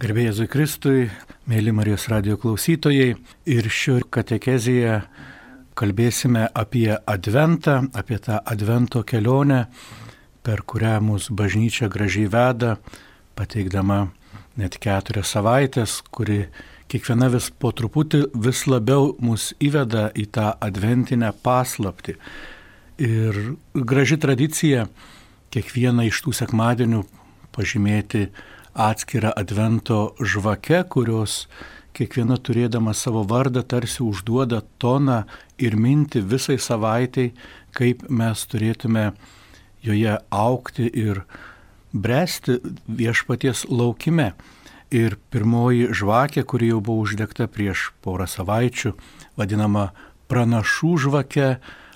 Gerbėjai Jėzui Kristui, mėly Marijos radio klausytojai, ir šio katekezėje kalbėsime apie Adventą, apie tą Advento kelionę, per kurią mūsų bažnyčia gražiai veda, pateikdama net keturias savaitės, kuri kiekviena vis po truputį vis labiau mus įveda į tą adventinę paslapti. Ir graži tradicija kiekvieną iš tų sekmadienių pažymėti atskirą advento žvakę, kurios kiekviena turėdama savo vardą tarsi užduoda toną ir mintį visai savaitai, kaip mes turėtume joje aukti ir bręsti viešpaties laukime. Ir pirmoji žvakė, kuri jau buvo uždegta prieš porą savaičių, vadinama pranašų žvake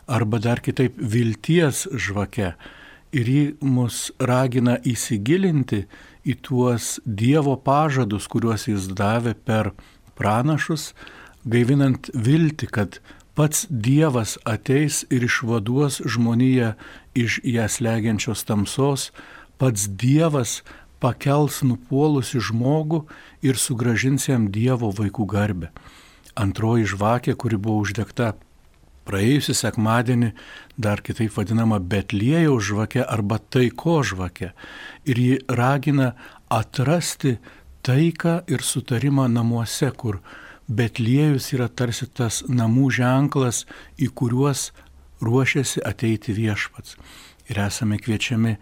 arba dar kitaip vilties žvake. Ir ji mus ragina įsigilinti į tuos Dievo pažadus, kuriuos jis davė per pranašus, gaivinant viltį, kad pats Dievas ateis ir išvaduos žmoniją iš jas legiančios tamsos, pats Dievas pakels nupuolusi žmogų ir sugražins jam Dievo vaikų garbę. Antroji žvakė, kuri buvo uždegta praėjusią sekmadienį dar kitaip vadinama Betlėjaus žvakė arba taiko žvakė. Ir ji ragina atrasti taiką ir sutarimą namuose, kur Betlėjus yra tarsi tas namų ženklas, į kuriuos ruošiasi ateiti viešpats. Ir esame kviečiami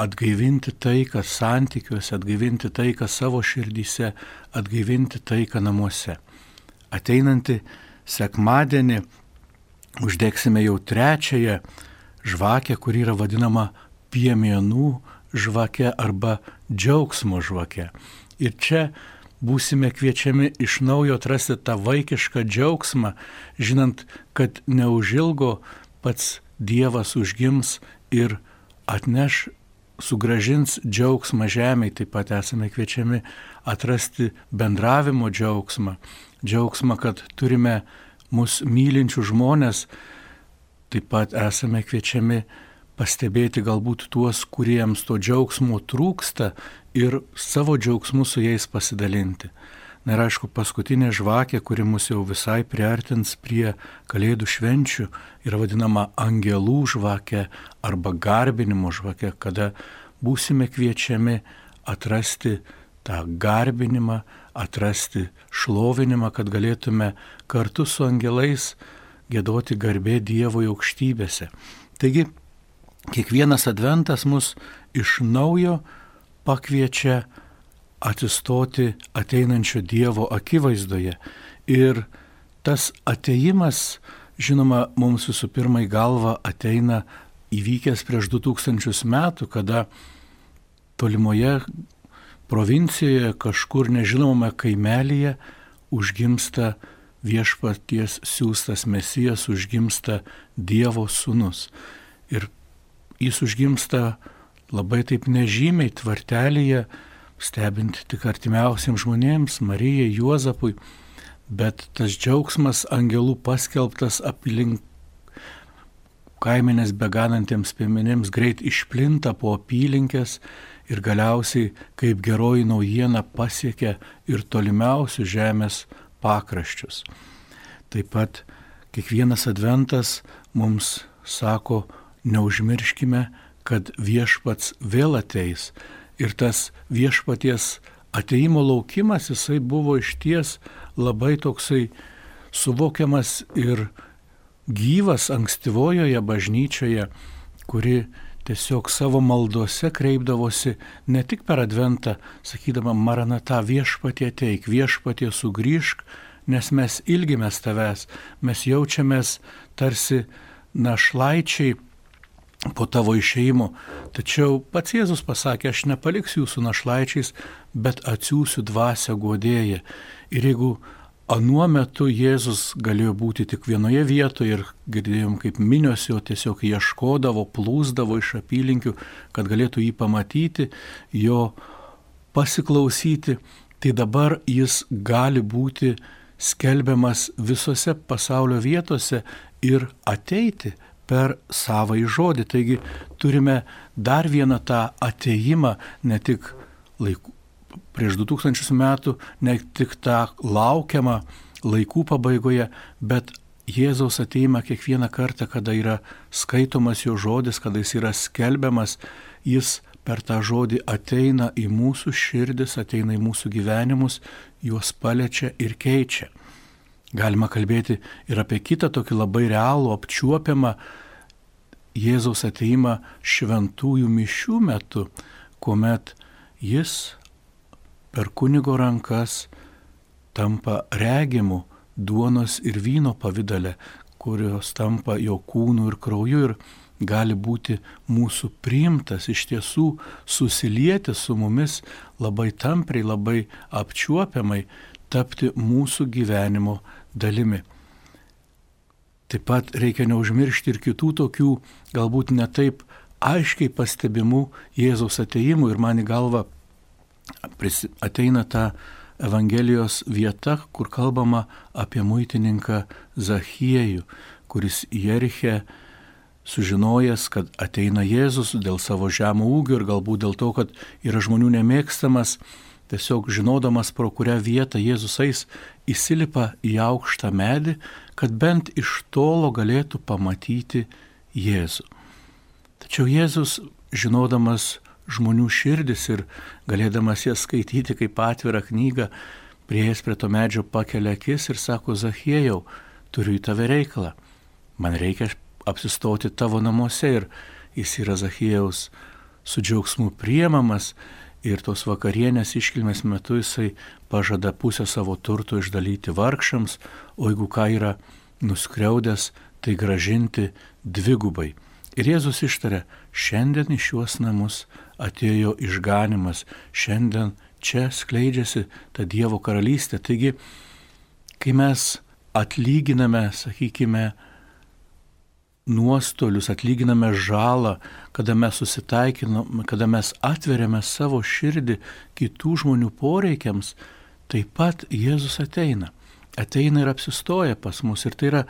atgaivinti taiką santykiuose, atgaivinti taiką savo širdyse, atgaivinti taiką namuose. Ateinantį sekmadienį uždegsime jau trečiąją žvakę, kuri yra vadinama piemienų žvake arba džiaugsmo žvake. Ir čia būsime kviečiami iš naujo atrasti tą vaikišką džiaugsmą, žinant, kad neužilgo pats Dievas užgims ir atneš, sugražins džiaugsmą žemėje, taip pat esame kviečiami atrasti bendravimo džiaugsmą, džiaugsmą, kad turime mus mylinčių žmonės, taip pat esame kviečiami pastebėti galbūt tuos, kuriems to džiaugsmo trūksta ir savo džiaugsmu su jais pasidalinti. Na ir aišku, paskutinė žvakė, kuri mus jau visai priartins prie Kalėdų švenčių, yra vadinama angelų žvakė arba garbinimo žvakė, kada būsime kviečiami atrasti tą garbinimą, atrasti šlovinimą, kad galėtume kartu su angelais gėdoti garbė Dievo aukštybėse. Taigi, kiekvienas adventas mus iš naujo pakviečia atsistoti ateinančio Dievo akivaizdoje. Ir tas ateimas, žinoma, mums visų pirma į galvą ateina įvykęs prieš 2000 metų, kada tolimoje provincijoje, kažkur nežinomame kaimelyje užgimsta viešpaties siūstas mesijas, užgimsta Dievo sūnus. Ir jis užgimsta labai taip nežymiai tvartelėje, stebint tik artimiausiams žmonėms, Marijai, Juozapui, bet tas džiaugsmas angelų paskelbtas aplink kaiminės beganantiems piemenėms greit išplinta po apylinkės ir galiausiai kaip geroji naujiena pasiekia ir tolimiausius žemės pakraščius. Taip pat kiekvienas adventas mums sako, neužmirškime, kad viešpats vėl ateis ir tas viešpaties ateimo laukimas, jisai buvo išties labai toksai suvokiamas ir gyvas ankstyvojoje bažnyčioje, kuri tiesiog savo maldose kreipdavosi ne tik per adventą, sakydama, Maranata viešpatie teik, viešpatie sugrįžk, nes mes ilgimės tavęs, mes jaučiamės tarsi našlaičiai po tavo išeimo. Tačiau pats Jėzus pasakė, aš nepaliksiu jūsų našlaičiais, bet atsiųsiu dvasę godėję. Ir jeigu Anuo metu Jėzus galėjo būti tik vienoje vietoje ir girdėjom, kaip minios jo tiesiog ieškodavo, plūsdavo iš apylinkių, kad galėtų jį pamatyti, jo pasiklausyti, tai dabar jis gali būti skelbiamas visose pasaulio vietose ir ateiti per savąjį žodį. Taigi turime dar vieną tą ateimą, ne tik laikų prieš 2000 metų, ne tik tą laukiamą laikų pabaigoje, bet Jėzaus ateima kiekvieną kartą, kada yra skaitomas jo žodis, kada jis yra skelbiamas, jis per tą žodį ateina į mūsų širdis, ateina į mūsų gyvenimus, juos paliečia ir keičia. Galima kalbėti ir apie kitą tokį labai realų, apčiuopiamą Jėzaus ateimą šventųjų mišių metu, kuomet jis per kunigo rankas tampa regimu duonos ir vyno pavydale, kurios tampa jo kūnu ir krauju ir gali būti mūsų priimtas, iš tiesų susilieti su mumis labai tampriai, labai apčiuopiamai, tapti mūsų gyvenimo dalimi. Taip pat reikia neužmiršti ir kitų tokių, galbūt netaip aiškiai pastebimų Jėzaus ateimų ir man į galvą ateina ta Evangelijos vieta, kur kalbama apie muitininką Zachiejų, kuris Jeriche sužinojęs, kad ateina Jėzus dėl savo žemų ūgio ir galbūt dėl to, kad yra žmonių nemėgstamas, tiesiog žinodamas, pro kurią vietą Jėzus eis, įsilipa į aukštą medį, kad bent iš tolo galėtų pamatyti Jėzų. Tačiau Jėzus, žinodamas žmonių širdis ir galėdamas jas skaityti kaip atvirą knygą, prieėjęs prie to medžio pakelia akis ir sako, Zachiejau, turiu į tave reikalą. Man reikia apsistoti tavo namuose ir jis yra Zachiejaus su džiaugsmu priemamas ir tos vakarienės iškilmės metu jisai pažada pusę savo turto išdalyti vargšams, o jeigu ką yra nuskriaudęs, tai gražinti dvigubai. Ir Jėzus ištarė, šiandien į šiuos namus atėjo išganimas, šiandien čia skleidžiasi ta Dievo karalystė. Taigi, kai mes atlyginame, sakykime, nuostolius, atlyginame žalą, kada mes susitaikiname, kada mes atveriame savo širdį kitų žmonių poreikiams, taip pat Jėzus ateina. Ateina ir apsistoja pas mus. Ir tai yra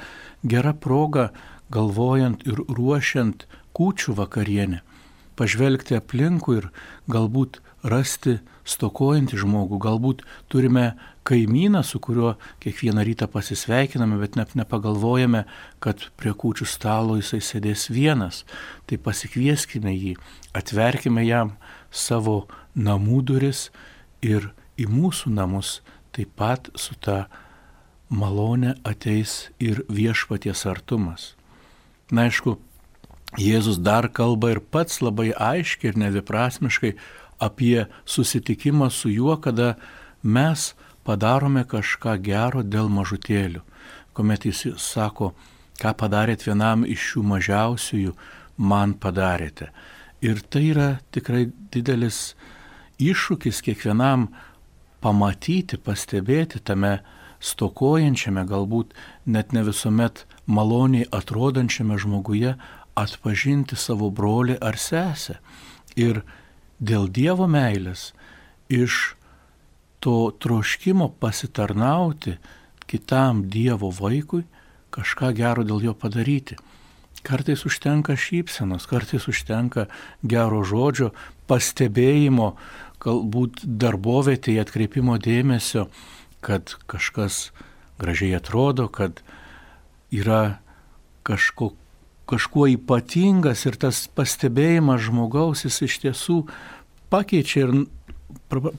gera proga galvojant ir ruošiant kūčių vakarienę, pažvelgti aplinkui ir galbūt rasti stokojantį žmogų, galbūt turime kaimyną, su kuriuo kiekvieną rytą pasisveikiname, bet net nepagalvojame, kad prie kūčių stalo jisai sėdės vienas. Tai pasikvieskime jį, atverkime jam savo namų duris ir į mūsų namus taip pat su ta malonė ateis ir viešpaties artumas. Na aišku, Jėzus dar kalba ir pats labai aiškiai ir nedviprasmiškai apie susitikimą su juo, kada mes padarome kažką gero dėl mažutėlių. Komet jis sako, ką padarėt vienam iš šių mažiausiųjų, man padarėte. Ir tai yra tikrai didelis iššūkis kiekvienam pamatyti, pastebėti tame stokojančiame, galbūt net ne visuomet maloniai atrodančiame žmoguje atpažinti savo brolį ar sesę. Ir dėl Dievo meilės iš to troškimo pasitarnauti kitam Dievo vaikui kažką gero dėl jo padaryti. Kartais užtenka šypsenos, kartais užtenka gero žodžio, pastebėjimo, galbūt darbovietėje atkreipimo dėmesio, kad kažkas gražiai atrodo, kad yra kažko, kažkuo ypatingas ir tas pastebėjimas žmogaus jis iš tiesų pakeičia ir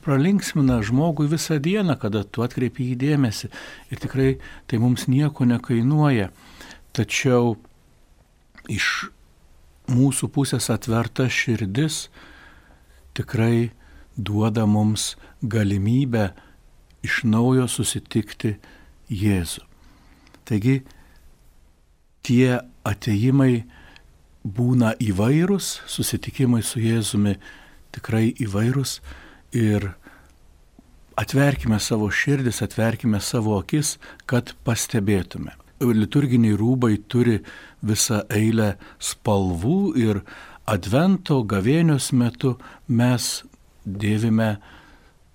pralinksmina žmogui visą dieną, kada tu atkreipi į dėmesį. Ir tikrai tai mums nieko nekainuoja. Tačiau iš mūsų pusės atverta širdis tikrai duoda mums galimybę iš naujo susitikti Jėzų. Taigi tie ateimai būna įvairūs, susitikimai su Jėzumi tikrai įvairūs ir atverkime savo širdis, atverkime savo akis, kad pastebėtume. Liturginiai rūbai turi visą eilę spalvų ir advento gavėnios metu mes dėvime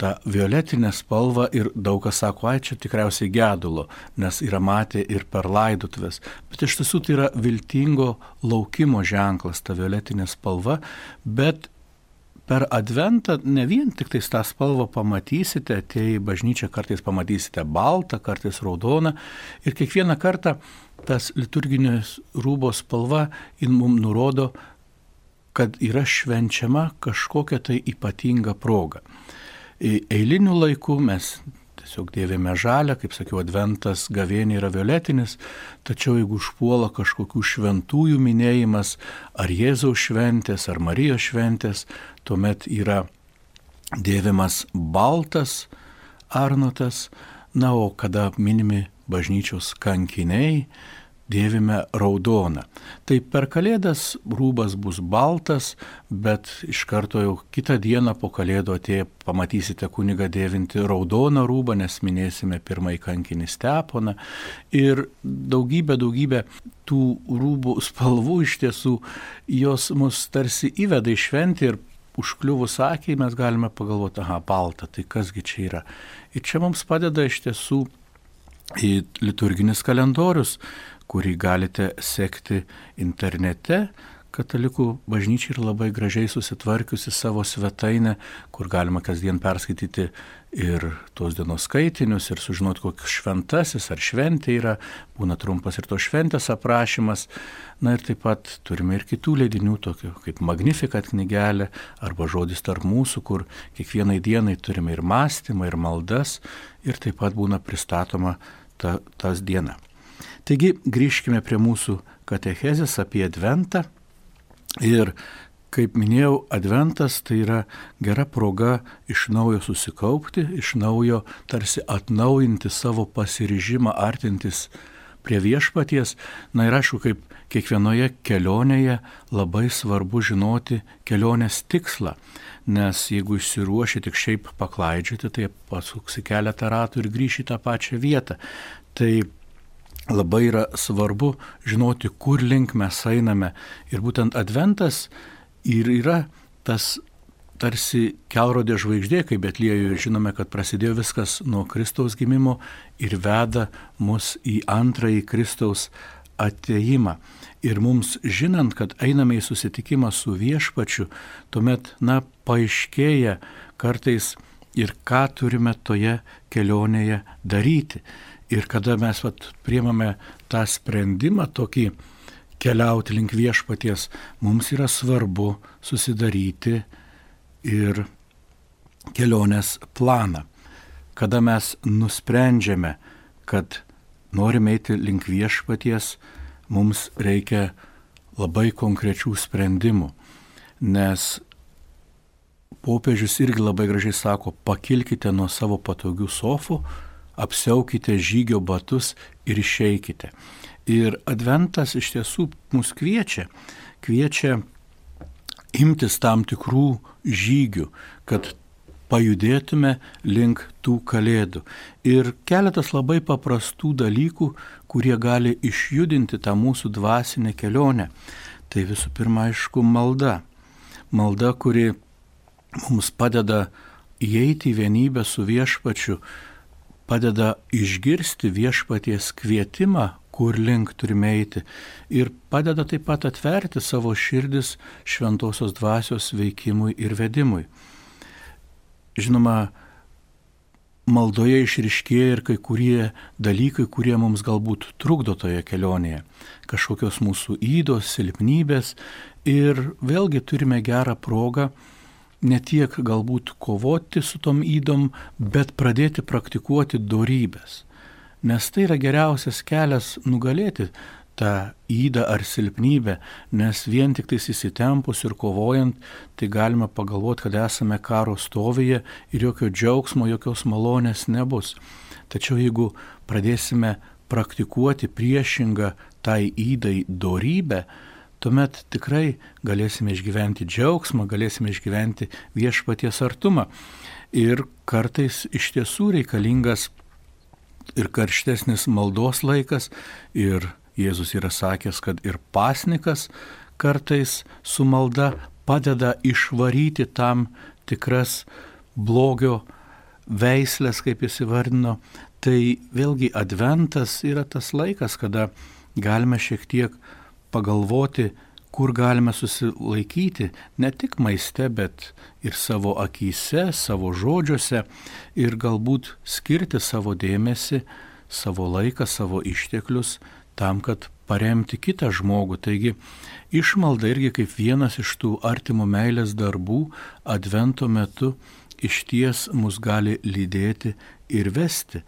tą violetinę spalvą ir daug kas sako, ai čia tikriausiai gedulo, nes yra matę ir per laidotuvės. Bet iš tiesų tai yra viltingo laukimo ženklas, ta violetinė spalva, bet per adventą ne vien tik tais tą spalvą pamatysite, atėję į bažnyčią kartais pamatysite baltą, kartais raudoną ir kiekvieną kartą tas liturginės rūbos spalva mums nurodo, kad yra švenčiama kažkokia tai ypatinga proga. Eiliniu laiku mes tiesiog dėvėme žalę, kaip sakiau, adventas gavėnė yra violetinis, tačiau jeigu užpuola kažkokių šventųjų minėjimas, ar Jėzaus šventės, ar Marijos šventės, tuomet yra dėvimas baltas arnotas, na, o kada minimi bažnyčios kankiniai, dėvime raudoną. Tai per kalėdas rūbas bus baltas, bet iš karto jau kitą dieną po kalėdų atėję pamatysite kunigą dėvinti raudoną rūbą, nes minėsime pirmąjį kankinį steponą. Ir daugybė, daugybė tų rūbų spalvų iš tiesų, jos mus tarsi įveda į šventį ir užkliuvus akiai mes galime pagalvoti, aha, balta, tai kasgi čia yra. Ir čia mums padeda iš tiesų liturginis kalendorius, kurį galite sekti internete. Katalikų bažnyčia yra labai gražiai susitvarkiusi savo svetainę, kur galima kasdien perskaityti ir tos dienos skaitinius ir sužinoti, koks šventasis ar šventė yra, būna trumpas ir to šventės aprašymas. Na ir taip pat turime ir kitų leidinių, tokių kaip Magnificat knygelė arba žodis tarp mūsų, kur kiekvienai dienai turime ir mąstymą, ir maldas, ir taip pat būna pristatoma ta, tas diena. Taigi grįžkime prie mūsų katechezės apie Adventą. Ir kaip minėjau, Adventas tai yra gera proga iš naujo susikaupti, iš naujo tarsi atnaujinti savo pasiryžimą artintis prie viešpaties. Na ir aišku, kaip kiekvienoje kelionėje labai svarbu žinoti kelionės tikslą, nes jeigu išsiruoši tik šiaip paklaidžioti, tai pasuksi keletą ratų ir grįši į tą pačią vietą. Tai labai yra svarbu žinoti, kur link mes einame. Ir būtent adventas ir yra tas tarsi kelrodė žvaigždė, kaip Betlėjuje žinome, kad prasidėjo viskas nuo Kristaus gimimo ir veda mus į antrąjį Kristaus ateimą. Ir mums žinant, kad einame į susitikimą su viešpačiu, tuomet, na, paaiškėja kartais ir ką turime toje kelionėje daryti. Ir kada mes vat, priemame tą sprendimą tokį keliauti link viešpaties, mums yra svarbu susidaryti ir kelionės planą. Kada mes nusprendžiame, kad norime eiti link viešpaties, mums reikia labai konkrečių sprendimų, nes popiežius irgi labai gražiai sako, pakilkite nuo savo patogių sofų, apsiaukite žygio batus ir išeikite. Ir adventas iš tiesų mus kviečia, kviečia imtis tam tikrų žygių, kad pajudėtume link tų kalėdų. Ir keletas labai paprastų dalykų, kurie gali išjudinti tą mūsų dvasinę kelionę. Tai visų pirma, aišku, malda. Malda, kuri mums padeda įeiti į vienybę su viešpačiu, padeda išgirsti viešpaties kvietimą, kur link turime eiti. Ir padeda taip pat atverti savo širdis šventosios dvasios veikimui ir vedimui. Žinoma, maldoje išriškėja ir kai kurie dalykai, kurie mums galbūt trukdo toje kelionėje, kažkokios mūsų įdos, silpnybės. Ir vėlgi turime gerą progą ne tiek galbūt kovoti su tom įdom, bet pradėti praktikuoti darybės. Nes tai yra geriausias kelias nugalėti tą įdą ar silpnybę, nes vien tik tais įsitempus ir kovojant, tai galime pagalvoti, kad esame karo stovyje ir jokio džiaugsmo, jokios malonės nebus. Tačiau jeigu pradėsime praktikuoti priešingą tai įdai darybę, tuomet tikrai galėsime išgyventi džiaugsmą, galėsime išgyventi viešpaties artumą. Ir kartais iš tiesų reikalingas ir karštesnis maldos laikas, ir Jėzus yra sakęs, kad ir pasnikas kartais su malda padeda išvaryti tam tikras blogio veislės, kaip jis įvardino. Tai vėlgi adventas yra tas laikas, kada galime šiek tiek pagalvoti, kur galime susilaikyti ne tik maiste, bet ir savo akise, savo žodžiuose ir galbūt skirti savo dėmesį, savo laiką, savo išteklius tam, kad paremti kitą žmogų. Taigi išmalda irgi kaip vienas iš tų artimo meilės darbų advento metu iš ties mus gali lydėti ir vesti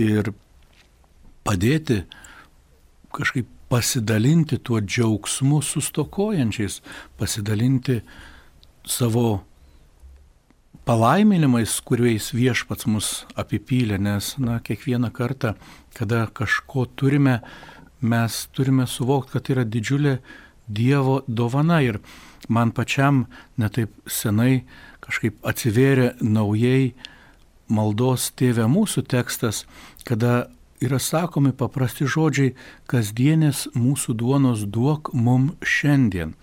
ir padėti kažkaip pasidalinti tuo džiaugsmu sustokojančiais, pasidalinti savo palaiminimais, kuriais viešpats mus apipylė, nes, na, kiekvieną kartą, kada kažko turime, mes turime suvokti, kad tai yra didžiulė Dievo dovana ir man pačiam netaip senai kažkaip atsivėrė naujai maldos tėvė mūsų tekstas, kada yra sakomi paprasti žodžiai, kasdienės mūsų duonos duok mum šiandien.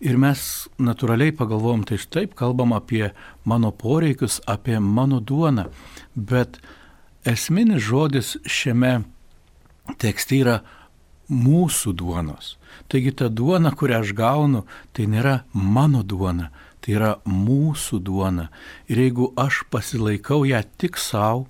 Ir mes natūraliai pagalvojom, tai taip kalbam apie mano poreikius, apie mano duoną, bet esminis žodis šiame tekste yra mūsų duonos. Taigi ta duona, kurią aš gaunu, tai nėra mano duona, tai yra mūsų duona. Ir jeigu aš pasilaikau ją tik savo,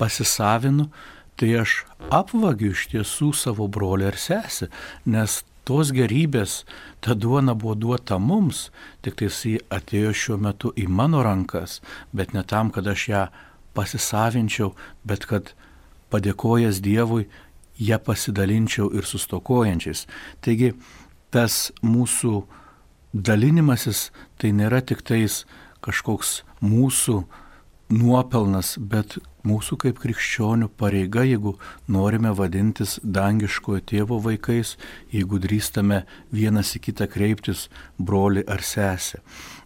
pasisavinu, tai aš apvagiu iš tiesų savo brolį ar sesę, nes tos gerybės, ta duona buvo duota mums, tik tai jis atėjo šiuo metu į mano rankas, bet ne tam, kad aš ją pasisavinčiau, bet kad padėkojęs Dievui, ją pasidalinčiau ir sustokojančiais. Taigi tas mūsų dalinimasis tai nėra tik tais kažkoks mūsų nuopelnas, bet mūsų kaip krikščionių pareiga, jeigu norime vadintis dangiškojo tėvo vaikais, jeigu drįstame vienas į kitą kreiptis broli ar sesę.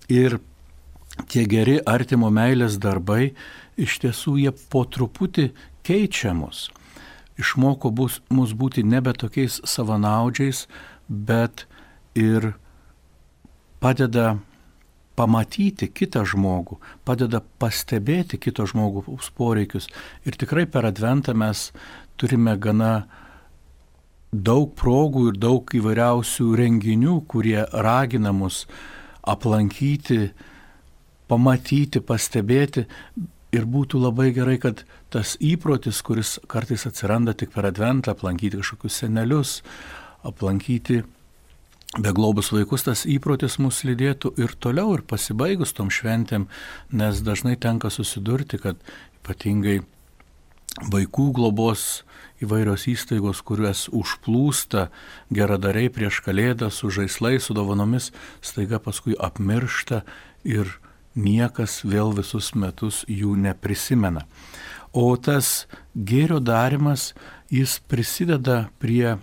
Ir tie geri artimo meilės darbai iš tiesų jie po truputį keičia mus. Išmoko bus, mus būti nebe tokiais savanaudžiais, bet ir padeda pamatyti kitą žmogų, padeda pastebėti kito žmogaus poreikius. Ir tikrai per adventą mes turime gana daug progų ir daug įvairiausių renginių, kurie ragina mus aplankyti, pamatyti, pastebėti. Ir būtų labai gerai, kad tas įprotis, kuris kartais atsiranda tik per adventą, aplankyti kažkokius senelius, aplankyti beglobus vaikus tas įprotis mus lydėtų ir toliau, ir pasibaigus tom šventėm, nes dažnai tenka susidurti, kad ypatingai vaikų globos įvairios įstaigos, kurias užplūsta geradariai prieš kalėdą su žaislais, su dovanomis, staiga paskui apmiršta ir niekas vėl visus metus jų neprisimena. O tas gėrio darimas, jis prisideda prie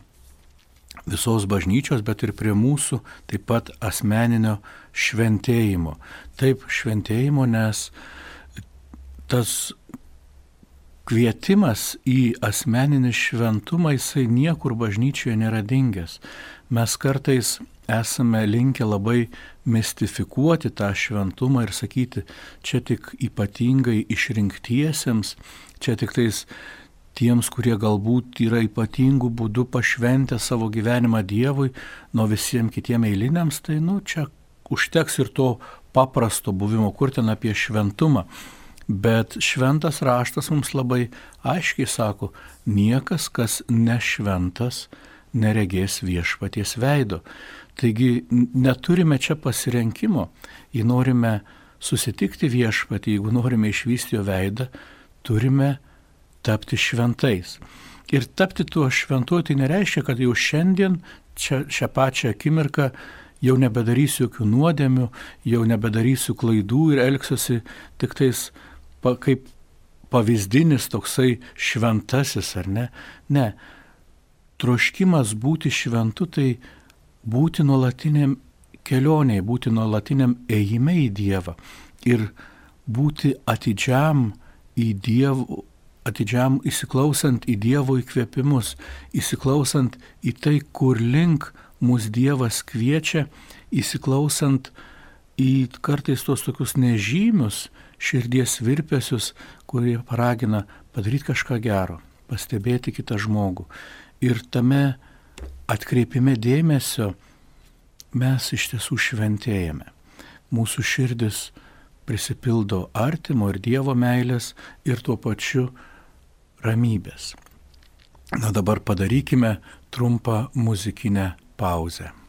visos bažnyčios, bet ir prie mūsų taip pat asmeninio šventėjimo. Taip šventėjimo, nes tas kvietimas į asmeninį šventumą jisai niekur bažnyčioje nėra dingęs. Mes kartais esame linkę labai mistifikuoti tą šventumą ir sakyti, čia tik ypatingai išrinktiesiems, čia tik tais tiems, kurie galbūt yra ypatingų būdų pašventę savo gyvenimą Dievui, nuo visiems kitiems eiliniams, tai nu čia užteks ir to paprasto buvimo, kur ten apie šventumą. Bet šventas raštas mums labai aiškiai sako, niekas, kas nešventas, neregės viešpaties veido. Taigi neturime čia pasirenkimo, jei norime susitikti viešpatį, jeigu norime išvysti jo veidą, turime tapti šventais. Ir tapti tuo šventuoju tai nereiškia, kad jau šiandien, čia, šią pačią akimirką jau nebedarysiu jokių nuodėmių, jau nebedarysiu klaidų ir elgsiuosi tik tais pa, kaip pavyzdinis toksai šventasis, ar ne? Ne. Troškimas būti šventu tai būti nuolatiniam kelioniai, būti nuolatiniam ėjime į Dievą ir būti atidžiam į Dievo atidžiam įsiklausant į Dievo įkvėpimus, įsiklausant į tai, kur link mūsų Dievas kviečia, įsiklausant į kartais tos tokius nežymius širdies virpesius, kurie paragina padaryti kažką gero, pastebėti kitą žmogų. Ir tame atkreipime dėmesio mes iš tiesų šventėjame. Mūsų širdis prisipildo artimo ir Dievo meilės ir tuo pačiu ramybės. Na dabar padarykime trumpą muzikinę pauzę.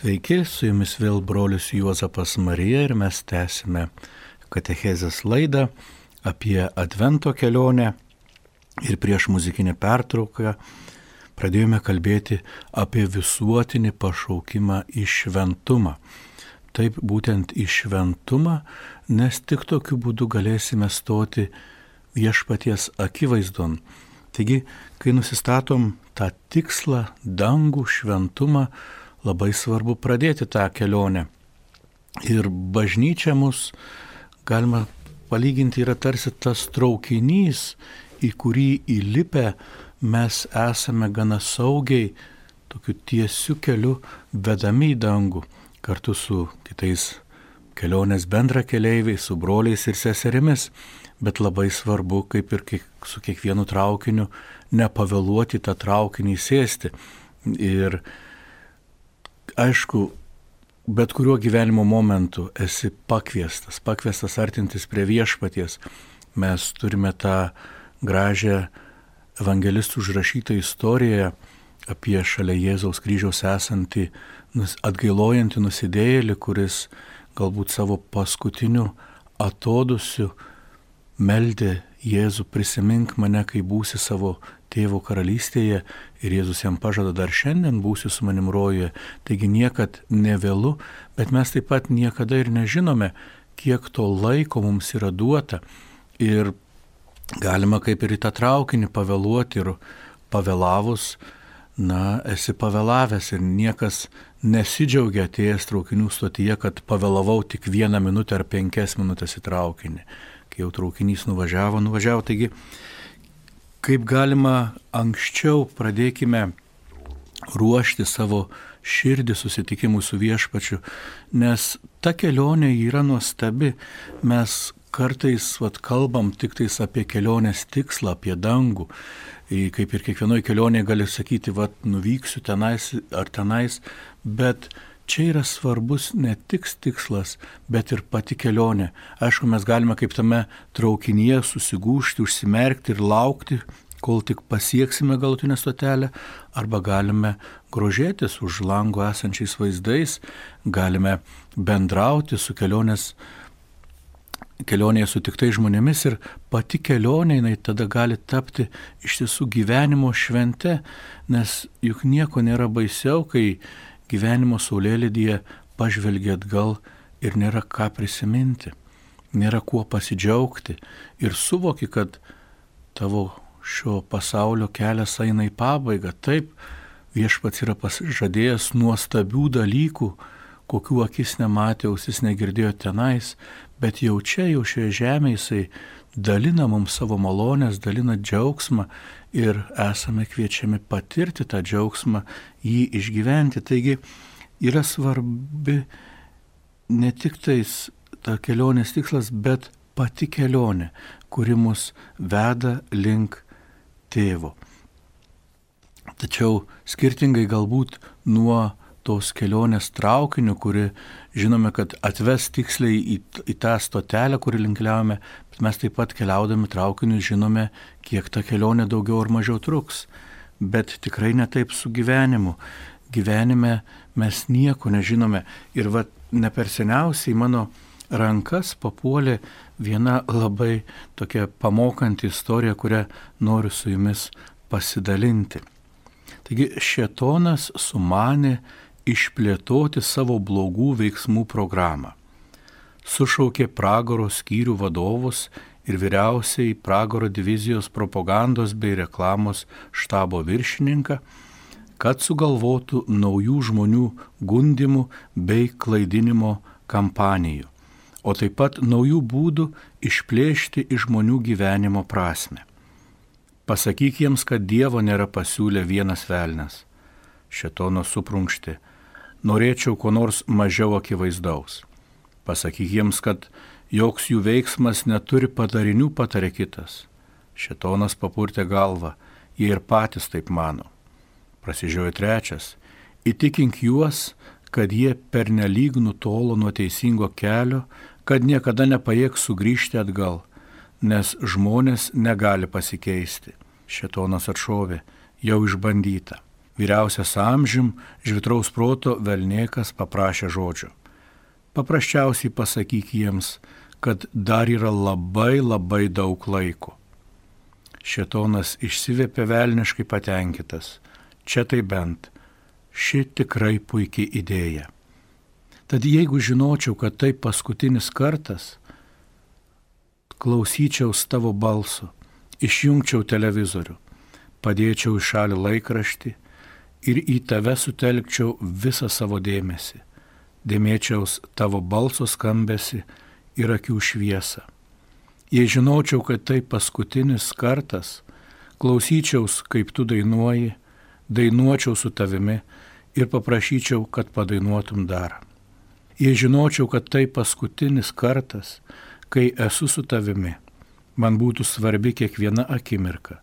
Sveiki, su jumis vėl brolius Juozapas Marija ir mes tęsime Katechezės laidą apie Advento kelionę. Ir prieš muzikinę pertrauką pradėjome kalbėti apie visuotinį pašaukimą į šventumą. Taip būtent į šventumą, nes tik tokiu būdu galėsime stoti viešpaties akivaizdon. Taigi, kai nusistatom tą tikslą, dangų, šventumą, labai svarbu pradėti tą kelionę. Ir bažnyčia mus, galima palyginti, yra tarsi tas traukinys, į kurį įlipę mes esame gana saugiai, tokiu tiesiu keliu vedami į dangų. kartu su kitais kelionės bendra keliaiviais, su broliais ir seserimis, bet labai svarbu, kaip ir kiek, su kiekvienu traukiniu, nepavėluoti tą traukinį sėsti. Ir aišku, bet kuriuo gyvenimo momentu esi pakviestas, pakviestas artintis prie viešpaties. Mes turime tą gražią evangelistų užrašytą istoriją apie šalia Jėzaus kryžiaus esantį atgailojantį nusidėjėlį, kuris galbūt savo paskutiniu atodusiu meldė Jėzų prisimink mane, kai būsi savo tėvo karalystėje ir Jėzus jam pažada dar šiandien būsiu su manim rojuje. Taigi niekad nevėlu, bet mes taip pat niekada ir nežinome, kiek to laiko mums yra duota. Ir galima kaip ir į tą traukinį pavėluoti ir pavėlavus, na, esi pavėlavęs ir niekas nesidžiaugia atėjęs traukinių stotyje, kad pavėlavau tik vieną minutę ar penkias minutės į traukinį. Kai jau traukinys nuvažiavo, nuvažiavo. Taigi, kaip galima anksčiau pradėkime ruošti savo širdį susitikimui su viešpačiu, nes ta kelionė yra nuostabi. Mes kartais vat, kalbam tik tais apie kelionės tikslą, apie dangų. Kaip ir kiekvienoje kelionėje gali sakyti, vat, nuvyksiu tenais ar tenais, bet čia yra svarbus ne tik tikslas, bet ir pati kelionė. Aišku, mes galime kaip tame traukinyje susigūšti, užsimerkti ir laukti, kol tik pasieksime galutinę stotelę, arba galime grožėtis už lango esančiais vaizdais, galime bendrauti su kelionės kelionėje sutiktai žmonėmis ir pati kelionė jinai tada gali tapti iš tiesų gyvenimo švente, nes juk nieko nėra baisiau, kai gyvenimo saulėlydyje pažvelgi atgal ir nėra ką prisiminti, nėra kuo pasidžiaugti ir suvoki, kad tavo šio pasaulio kelias eina į pabaigą. Taip, viešpats yra pasižadėjęs nuostabių dalykų, kokių akis nematė, ausis negirdėjo tenais, bet jau čia, jau šioje žemėje jisai dalina mums savo malonės, dalina džiaugsmą ir esame kviečiami patirti tą džiaugsmą, jį išgyventi. Taigi yra svarbi ne tik tais ta kelionės tikslas, bet pati kelionė, kuri mus veda link tėvo. Tačiau skirtingai galbūt nuo tos kelionės traukiniu, kuri žinome, kad atves tiksliai į, į tą stotelę, kurį linkliavome, bet mes taip pat keliaudami traukiniu žinome, kiek ta kelionė daugiau ar mažiau truks. Bet tikrai ne taip su gyvenimu. Gyvenime mes nieko nežinome. Ir va, ne per seniausiai mano rankas papuolė viena labai tokia pamokanti istorija, kurią noriu su jumis pasidalinti. Taigi Šetonas sumanė išplėtoti savo blogų veiksmų programą. Sušaukė pragaro skyrių vadovus ir vyriausiai pragaro divizijos propagandos bei reklamos štabo viršininką, kad sugalvotų naujų žmonių gundimų bei klaidinimo kampanijų, o taip pat naujų būdų išplėšti iš žmonių gyvenimo prasme. Pasakyk jiems, kad Dievo nėra pasiūlę vienas velnas. Šetono suprunkšti norėčiau ko nors mažiau akivaizdaus. Pasakyk jiems, kad joks jų veiksmas neturi padarinių, patarė kitas. Šetonas papurtė galvą, jie ir patys taip mano. Prasižiojo trečias, įtikink juos, kad jie pernelyg nutolo nuo teisingo kelio, kad niekada nepajėgs sugrįžti atgal, nes žmonės negali pasikeisti. Šetonas atšovė, jau išbandyta. Vyriausias amžim, žvitraus proto Velniekas paprašė žodžio. Paprasčiausiai pasakyk jiems, kad dar yra labai labai daug laiko. Šetonas išsivėpė velniškai patenkintas. Čia tai bent. Ši tikrai puikiai idėja. Tad jeigu žinočiau, kad tai paskutinis kartas, klausyčiaus tavo balso, išjungčiau televizorių, padėčiau į šalį laikraštį ir į tave sutelkčiau visą savo dėmesį, dėmėčiaus tavo balso skambesi ir akių šviesą. Jei žinočiau, kad tai paskutinis kartas, klausyčiaus, kaip tu dainuoji, dainuočiau su tavimi ir paprašyčiau, kad padainuotum dar. Jei žinočiau, kad tai paskutinis kartas, kai esu su tavimi, man būtų svarbi kiekviena akimirka.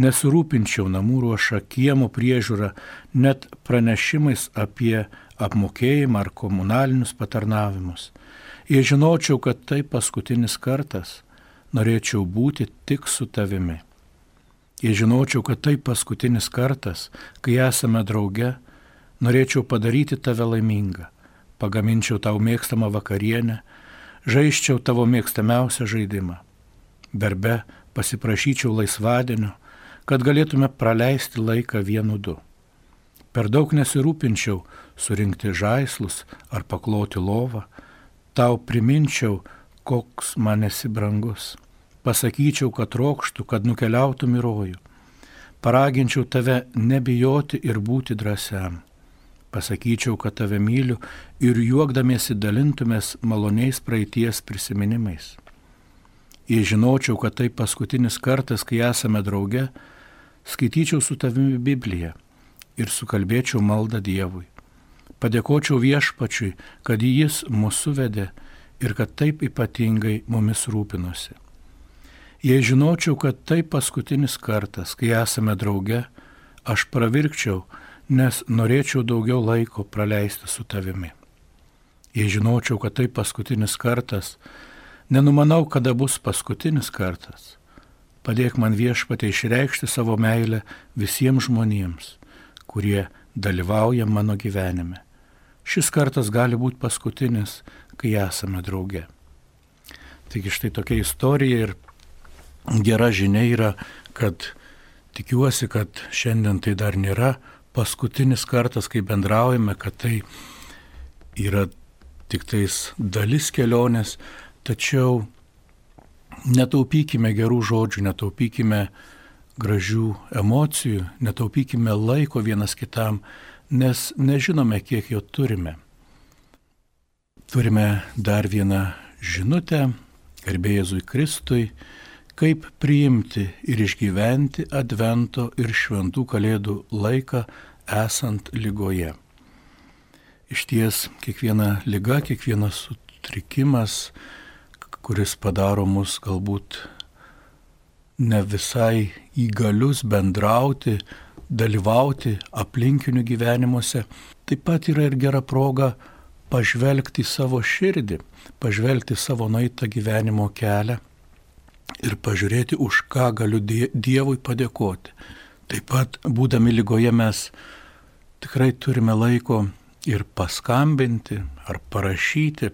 Nesirūpinčiau namų ruošą, kiemo priežiūrą, net pranešimais apie apmokėjimą ar komunalinius patarnavimus. Jei žinočiau, kad tai paskutinis kartas, norėčiau būti tik su tavimi. Jei žinočiau, kad tai paskutinis kartas, kai esame drauge, norėčiau padaryti tave laimingą pagaminčiau tau mėgstamą vakarienę, žaiščiau tavo mėgstamiausią žaidimą. Darbe pasiprašyčiau laisvadienio, kad galėtume praleisti laiką vienu du. Per daug nesirūpinčiau surinkti žaislus ar pakloti lovą, tau priminčiau, koks man esi brangus. Pasakyčiau, kad trokštų, kad nukeliautum į rojų. Paraginčiau tave nebijoti ir būti drąsiam pasakyčiau, kad tave myliu ir juokdamiesi dalintumės maloniais praeities prisiminimais. Jei žinočiau, kad tai paskutinis kartas, kai esame drauge, skaityčiau su tavimi Bibliją ir sukalbėčiau maldą Dievui. Padėkočiau viešpačiui, kad jis mūsų vedė ir kad taip ypatingai mumis rūpinosi. Jei žinočiau, kad tai paskutinis kartas, kai esame drauge, aš pravirkčiau, nes norėčiau daugiau laiko praleisti su tavimi. Jei žinočiau, kad tai paskutinis kartas, nenumanau, kada bus paskutinis kartas. Padėk man viešpatė išreikšti savo meilę visiems žmonėms, kurie dalyvauja mano gyvenime. Šis kartas gali būti paskutinis, kai esame drauge. Taigi štai tokia istorija ir gera žinia yra, kad tikiuosi, kad šiandien tai dar nėra paskutinis kartas, kai bendraujame, kad tai yra tik tais dalis kelionės, tačiau netaupykime gerų žodžių, netaupykime gražių emocijų, netaupykime laiko vienas kitam, nes nežinome, kiek jo turime. Turime dar vieną žinutę, garbė Jėzui Kristui, kaip priimti ir išgyventi Advento ir šventų kalėdų laiką esant lygoje. Iš ties kiekviena lyga, kiekvienas sutrikimas, kuris padaro mus galbūt ne visai įgalius bendrauti, dalyvauti aplinkinių gyvenimuose, taip pat yra ir gera proga pažvelgti savo širdį, pažvelgti savo naitą gyvenimo kelią ir pažiūrėti, už ką galiu Dievui padėkoti. Taip pat, būdami lygoje, mes tikrai turime laiko ir paskambinti ar parašyti,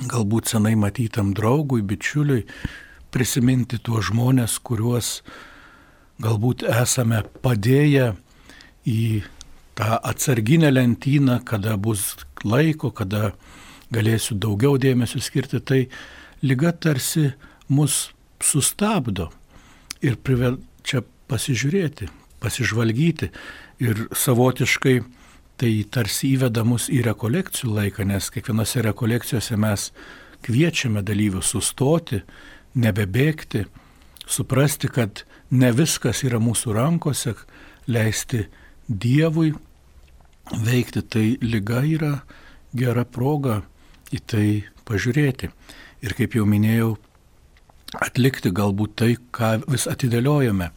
galbūt senai matytam draugui, bičiuliui, prisiminti tuos žmonės, kuriuos galbūt esame padėję į tą atsarginę lentyną, kada bus laiko, kada galėsiu daugiau dėmesio skirti, tai lyga tarsi mus sustabdo ir priverčia pasižiūrėti, pasižvalgyti ir savotiškai tai tarsi įveda mus į rekolekcijų laiką, nes kiekvienose rekolekcijose mes kviečiame dalyvius sustoti, nebebėgti, suprasti, kad ne viskas yra mūsų rankose, leisti Dievui veikti, tai lyga yra gera proga į tai pažiūrėti. Ir kaip jau minėjau, atlikti galbūt tai, ką vis atidėliojame.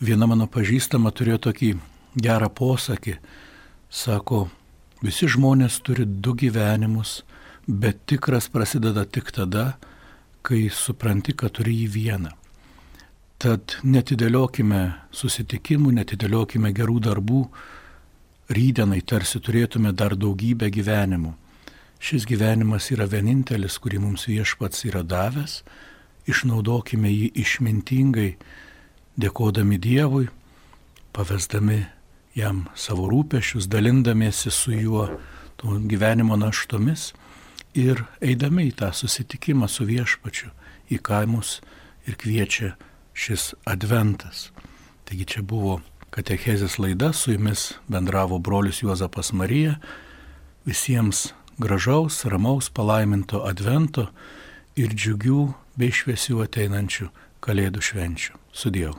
Viena mano pažįstama turėjo tokį gerą posakį. Sako, visi žmonės turi du gyvenimus, bet tikras prasideda tik tada, kai supranti, kad turi jį vieną. Tad netidėliokime susitikimų, netidėliokime gerų darbų, rydienai tarsi turėtume dar daugybę gyvenimų. Šis gyvenimas yra vienintelis, kurį mums viešpats yra davęs išnaudokime jį išmintingai, dėkodami Dievui, pavesdami jam savo rūpešius, dalindamiesi su juo gyvenimo naštomis ir eidami į tą susitikimą su viešpačiu, į kaimus ir kviečia šis adventas. Taigi čia buvo katechezės laida, su jumis bendravo brolius Juozapas Marija. Visiems gražaus, ramaus, palaiminto advento ir džiugių bei šviesių ateinančių Kalėdų švenčių. Sudėjau.